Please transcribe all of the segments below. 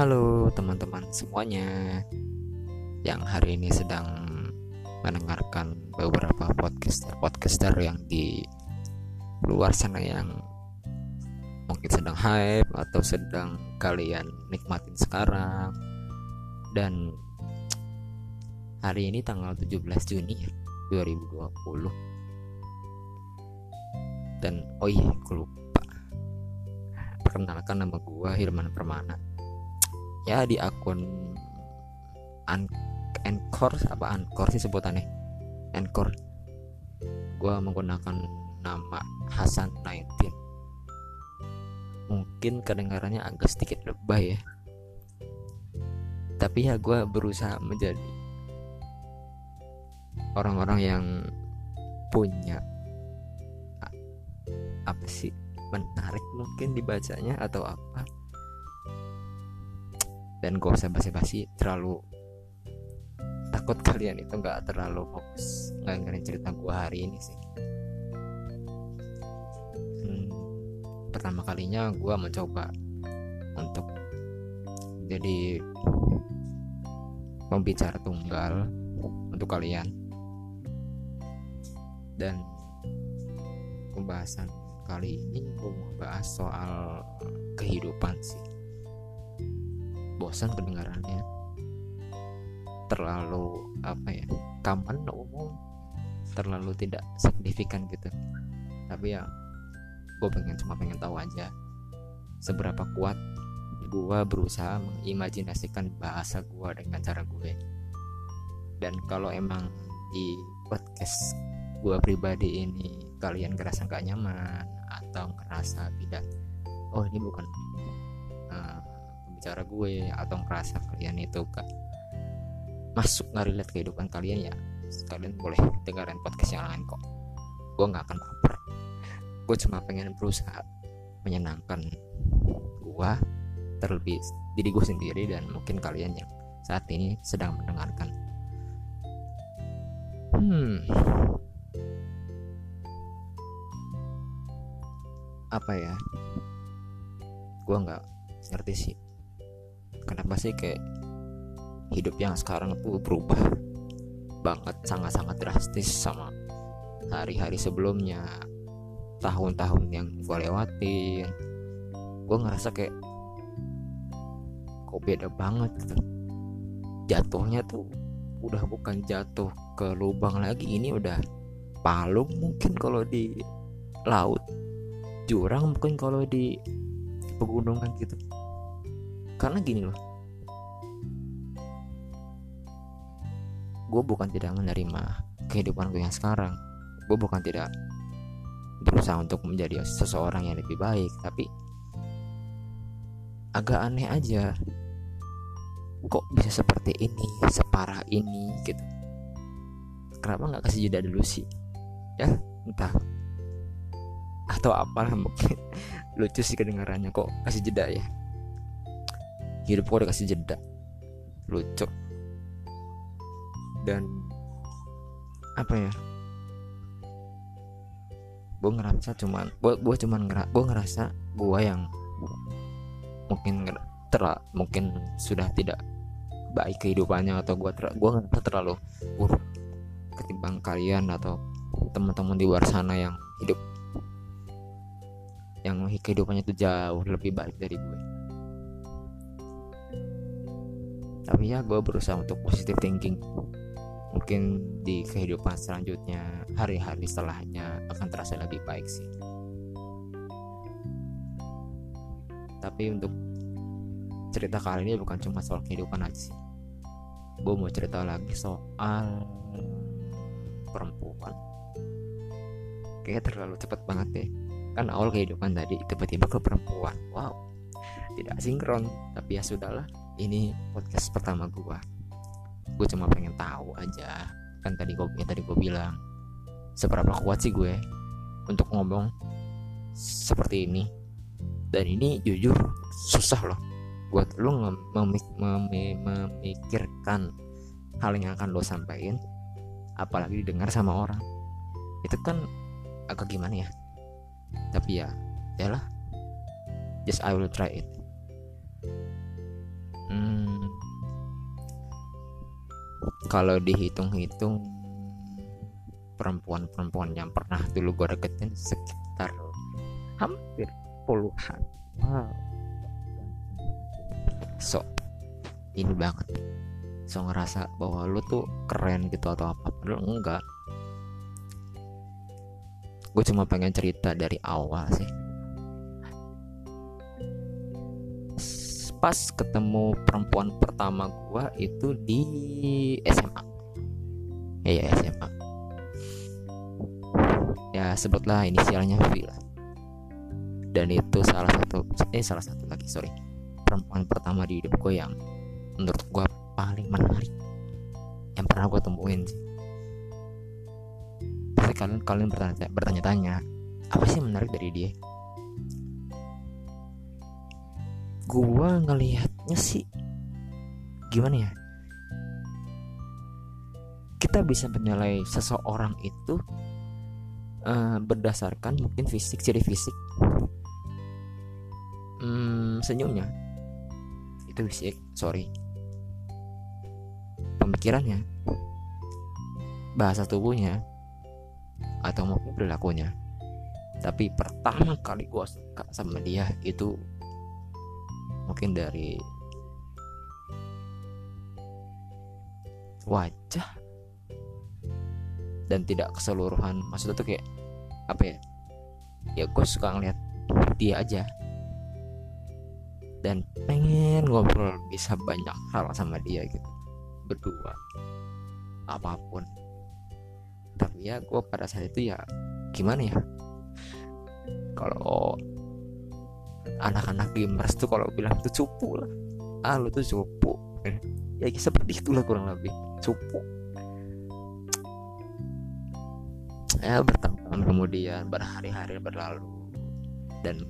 Halo teman-teman semuanya yang hari ini sedang mendengarkan beberapa podcaster-podcaster yang di luar sana yang mungkin sedang hype atau sedang kalian nikmatin sekarang. Dan hari ini tanggal 17 Juni 2020 dan oh iya aku lupa. Perkenalkan nama gua Hirman Permana ya di akun Anchor apa Anchor sih sebutannya? Anchor. Gue menggunakan nama Hasan 19 mungkin kedengarannya agak sedikit lebay ya. Tapi ya gue berusaha menjadi orang-orang yang punya apa sih menarik mungkin dibacanya atau apa dan gak usah basi-basi terlalu takut kalian itu nggak terlalu fokus nggak dengerin cerita gue hari ini sih. Hmm, pertama kalinya gue mencoba untuk jadi pembicara tunggal untuk kalian. Dan pembahasan kali ini gue mau bahas soal kehidupan sih bosan kedengarannya terlalu apa ya common umum. Terlalu tidak signifikan gitu. Tapi ya gue pengen cuma pengen tahu aja seberapa kuat gue berusaha mengimajinasikan bahasa gue dengan cara gue dan kalau emang di podcast gue pribadi ini kalian ngerasa gak nyaman atau ngerasa tidak oh ini bukan uh, cara gue atau ngerasa kalian itu kan masuk nggak relate kehidupan kalian ya kalian boleh dengerin podcast yang lain kok. Gue nggak akan baper. Gue cuma pengen berusaha menyenangkan gue terlebih diri gue sendiri dan mungkin kalian yang saat ini sedang mendengarkan. Hmm. Apa ya? Gue nggak ngerti sih kenapa sih kayak hidup yang sekarang tuh berubah banget sangat-sangat drastis sama hari-hari sebelumnya? Tahun-tahun yang gue lewatin gue ngerasa kayak kok beda banget gitu. Jatuhnya tuh udah bukan jatuh ke lubang lagi ini udah palung mungkin kalau di laut jurang mungkin kalau di pegunungan gitu karena gini loh. Gue bukan tidak menerima kehidupan gue yang sekarang. Gue bukan tidak berusaha untuk menjadi seseorang yang lebih baik tapi agak aneh aja. Kok bisa seperti ini separah ini gitu. Kenapa nggak kasih jeda dulu sih? Ya entah. Atau apa mungkin. Lucu sih kedengarannya. Kok kasih jeda ya hidup gue udah kasih jeda lucu. Dan apa ya? Gue ngerasa cuman gue gue cuman ngera, gue ngerasa gue yang mungkin terla mungkin sudah tidak baik kehidupannya atau gue ter, gue ngerasa terlalu buruk ketimbang kalian atau teman-teman di luar sana yang hidup yang kehidupannya itu jauh lebih baik dari gue tapi ya gue berusaha untuk positive thinking. Mungkin di kehidupan selanjutnya hari-hari setelahnya akan terasa lebih baik sih. Tapi untuk cerita kali ini bukan cuma soal kehidupan aja sih. Gue mau cerita lagi soal perempuan. Kayaknya terlalu cepat banget deh. Kan awal kehidupan tadi tiba-tiba ke perempuan. Wow tidak sinkron. Tapi ya sudahlah ini podcast pertama gue gue cuma pengen tahu aja. Kan tadi gue ya tadi gue bilang seberapa kuat sih gue untuk ngomong seperti ini. Dan ini jujur susah loh buat lo memik mem memikirkan hal yang akan lo sampaikan apalagi didengar sama orang. Itu kan agak gimana ya? Tapi ya ya lah just I will try it hmm, kalau dihitung-hitung perempuan-perempuan yang pernah dulu gue deketin sekitar hampir puluhan. Wow. So ini banget. So ngerasa bahwa lu tuh keren gitu atau apa padahal enggak. Gue cuma pengen cerita dari awal sih pas ketemu perempuan pertama gue itu di SMA ya, ya SMA ya sebutlah inisialnya V lah. Dan itu salah satu eh salah satu lagi sorry. Perempuan pertama di hidup gue yang menurut gue paling menarik yang pernah gue temuin sih. Pasti kalian kalian bertanya bertanya-tanya apa sih menarik dari dia gua ngelihatnya sih gimana ya? Kita bisa menilai seseorang itu uh, berdasarkan mungkin fisik ciri fisik. Hmm, senyumnya. Itu fisik sorry. Pemikirannya. Bahasa tubuhnya. Atau mungkin perilakunya. Tapi pertama kali gue suka sama dia itu mungkin dari wajah dan tidak keseluruhan. Maksudnya tuh kayak apa ya? Ya gue suka ngeliat dia aja. Dan pengen ngobrol bisa banyak hal sama dia gitu. Berdua. Apa pun. Tapi ya gue pada saat itu ya gimana ya? Kalau anak-anak gamers tuh kalau bilang itu cupu lah. Ah lu tuh cupu. Ya seperti itulah kurang lebih. Cupu. Ya bertahun kemudian berhari-hari berlalu. Dan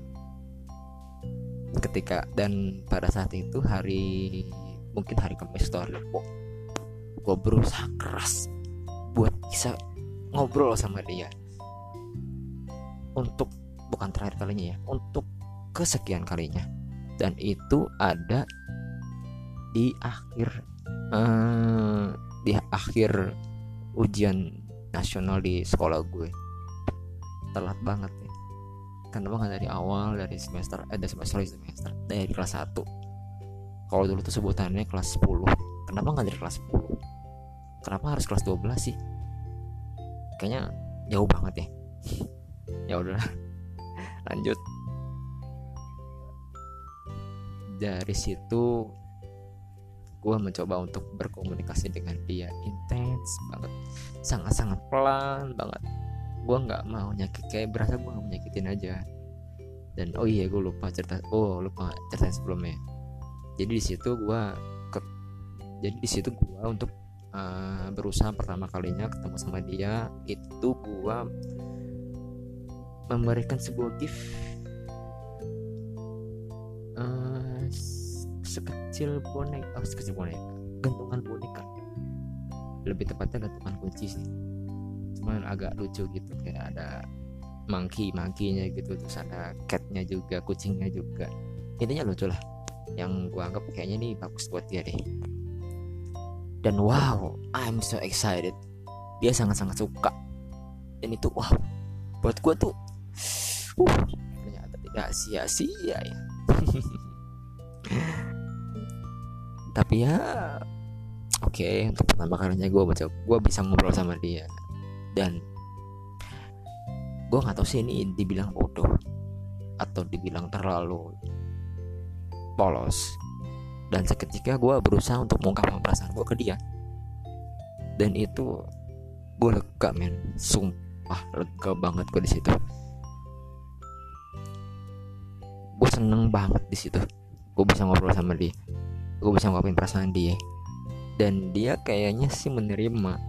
ketika dan pada saat itu hari mungkin hari Kamis atau hari gue berusaha keras buat bisa ngobrol sama dia. Untuk bukan terakhir kalinya ya untuk kesekian kalinya. Dan itu ada di akhir uh, di akhir ujian nasional di sekolah gue. Telat banget ya. Kenapa nggak dari awal dari semester eh dari semester semester dari kelas 1 kalau dulu tuh sebutannya kelas 10 kenapa nggak dari kelas 10 kenapa harus kelas 12 sih? Kayaknya jauh banget ya. Ya udah lanjut dari situ gue mencoba untuk berkomunikasi dengan dia intens banget. Sangat-sangat pelan banget. Gue nggak mau nyakit kayak berasa gue nggak nyakitin aja. Dan oh iya gue lupa cerita oh lupa cerita sebelumnya. Jadi di situ gue ke jadi di situ gue untuk uh, berusaha pertama kalinya ketemu sama dia itu gue memberikan sebuah gift sekecil boneka oh sekecil boneka gantungan boneka lebih tepatnya gantungan kunci sih. Cuman agak lucu gitu kayak ada monkey monkeynya gitu terus ada catnya juga kucingnya juga. Intinya lucu lah. Yang gua anggap kayaknya ini bagus buat dia deh. Dan wow I'm so excited. Dia sangat-sangat suka. Dan itu wow. Buat gua tuh uh ternyata tidak sia-sia ya tapi ya oke okay, untuk pertama kalinya gue baca gue bisa ngobrol sama dia. Dan gue nggak tahu sih ini dibilang bodoh atau dibilang terlalu polos. Dan seketika gue berusaha untuk mengungkapkan perasaan gue ke dia. Dan itu gue lega men. Sumpah lega banget gue di situ. Gue seneng banget di situ. Gue bisa ngobrol sama dia gue bisa ngungkapin perasaan dia. Dan dia kayaknya sih menerima.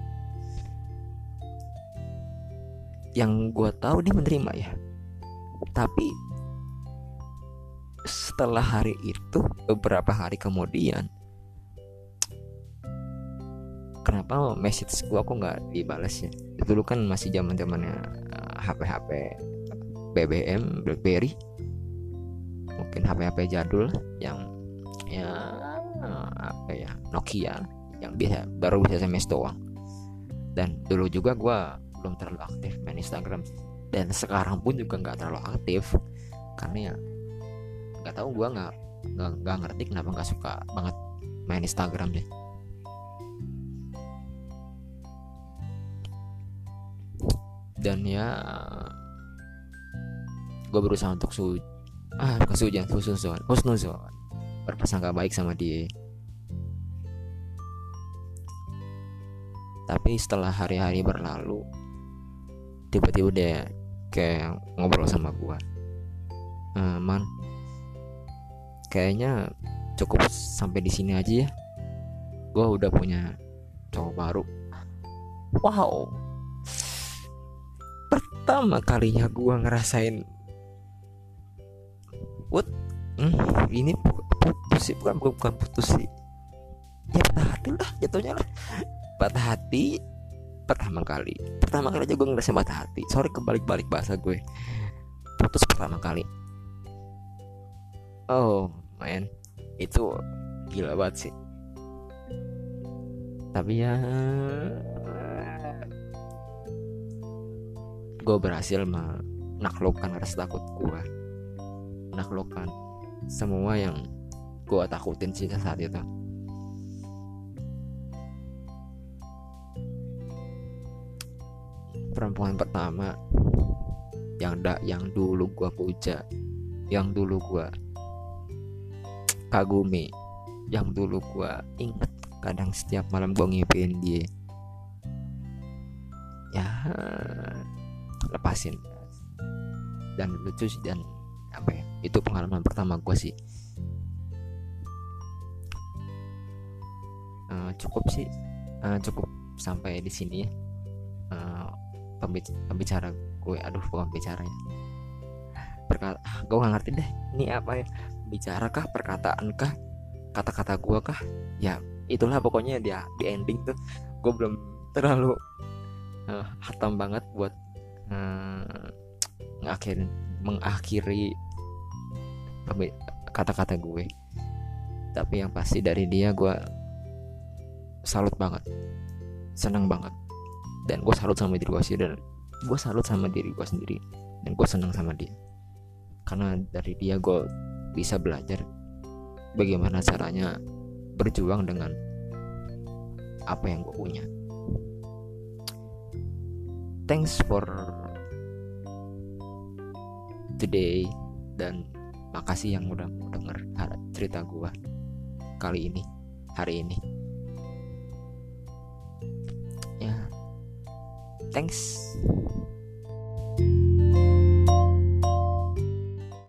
Yang gue tahu dia menerima ya. Tapi setelah hari itu beberapa hari kemudian kenapa message gue aku nggak dibalas ya? Dulu kan masih zaman zamannya HP HP BBM BlackBerry. Mungkin HP HP jadul yang ya Nokia yang bisa baru bisa SMS doang. Dan dulu juga gue belum terlalu aktif main Instagram. Dan sekarang pun juga nggak terlalu aktif karena ya nggak tahu gue nggak nggak ngerti kenapa nggak suka banget main Instagram deh. Dan ya gue berusaha untuk su ah bukan sujan husnuzon husnuzon. Baik sama dia tapi setelah hari-hari berlalu tiba-tiba dia kayak ngobrol sama gua. Uh, man kayaknya cukup sampai di sini aja ya. Gua udah punya cowok baru. Wow. Pertama kalinya gua ngerasain what? Hmm, ini putus sih. Bukan bukan putus sih. Ya patah hati lah jatuhnya lah patah hati pertama kali. Pertama kali aja gue ngerasain patah hati. Sorry kebalik-balik bahasa gue. Putus pertama kali. Oh man. Itu gila banget sih. Tapi ya gue berhasil menaklukkan rasa takut gue menaklukkan semua yang gue takutin sih saat itu perempuan pertama yang da yang dulu gua puja yang dulu gua kagumi yang dulu gua inget kadang setiap malam gua ngipin dia. Ya lepasin. Dan lucu sih dan apa ya itu pengalaman pertama gua sih. Uh, cukup sih. Uh, cukup sampai di sini ya pembicara gue. Aduh bukan bicara ya. Berkata ah, gue gak ngerti deh ini apa ya? Bicara kah perkataan kah kata-kata gue kah? Ya itulah pokoknya dia di ending tuh. Gue belum terlalu uh, hatam banget buat uh, mengakhiri kata-kata gue. Tapi yang pasti dari dia gue salut banget. Senang banget dan gue salut sama diri gue sendiri. Dan gue salut sama diri gue sendiri. Dan gue senang sama dia. Karena dari dia gue bisa belajar bagaimana caranya berjuang dengan apa yang gue punya. Thanks for today dan makasih yang udah mau denger cerita gue kali ini hari ini Thanks.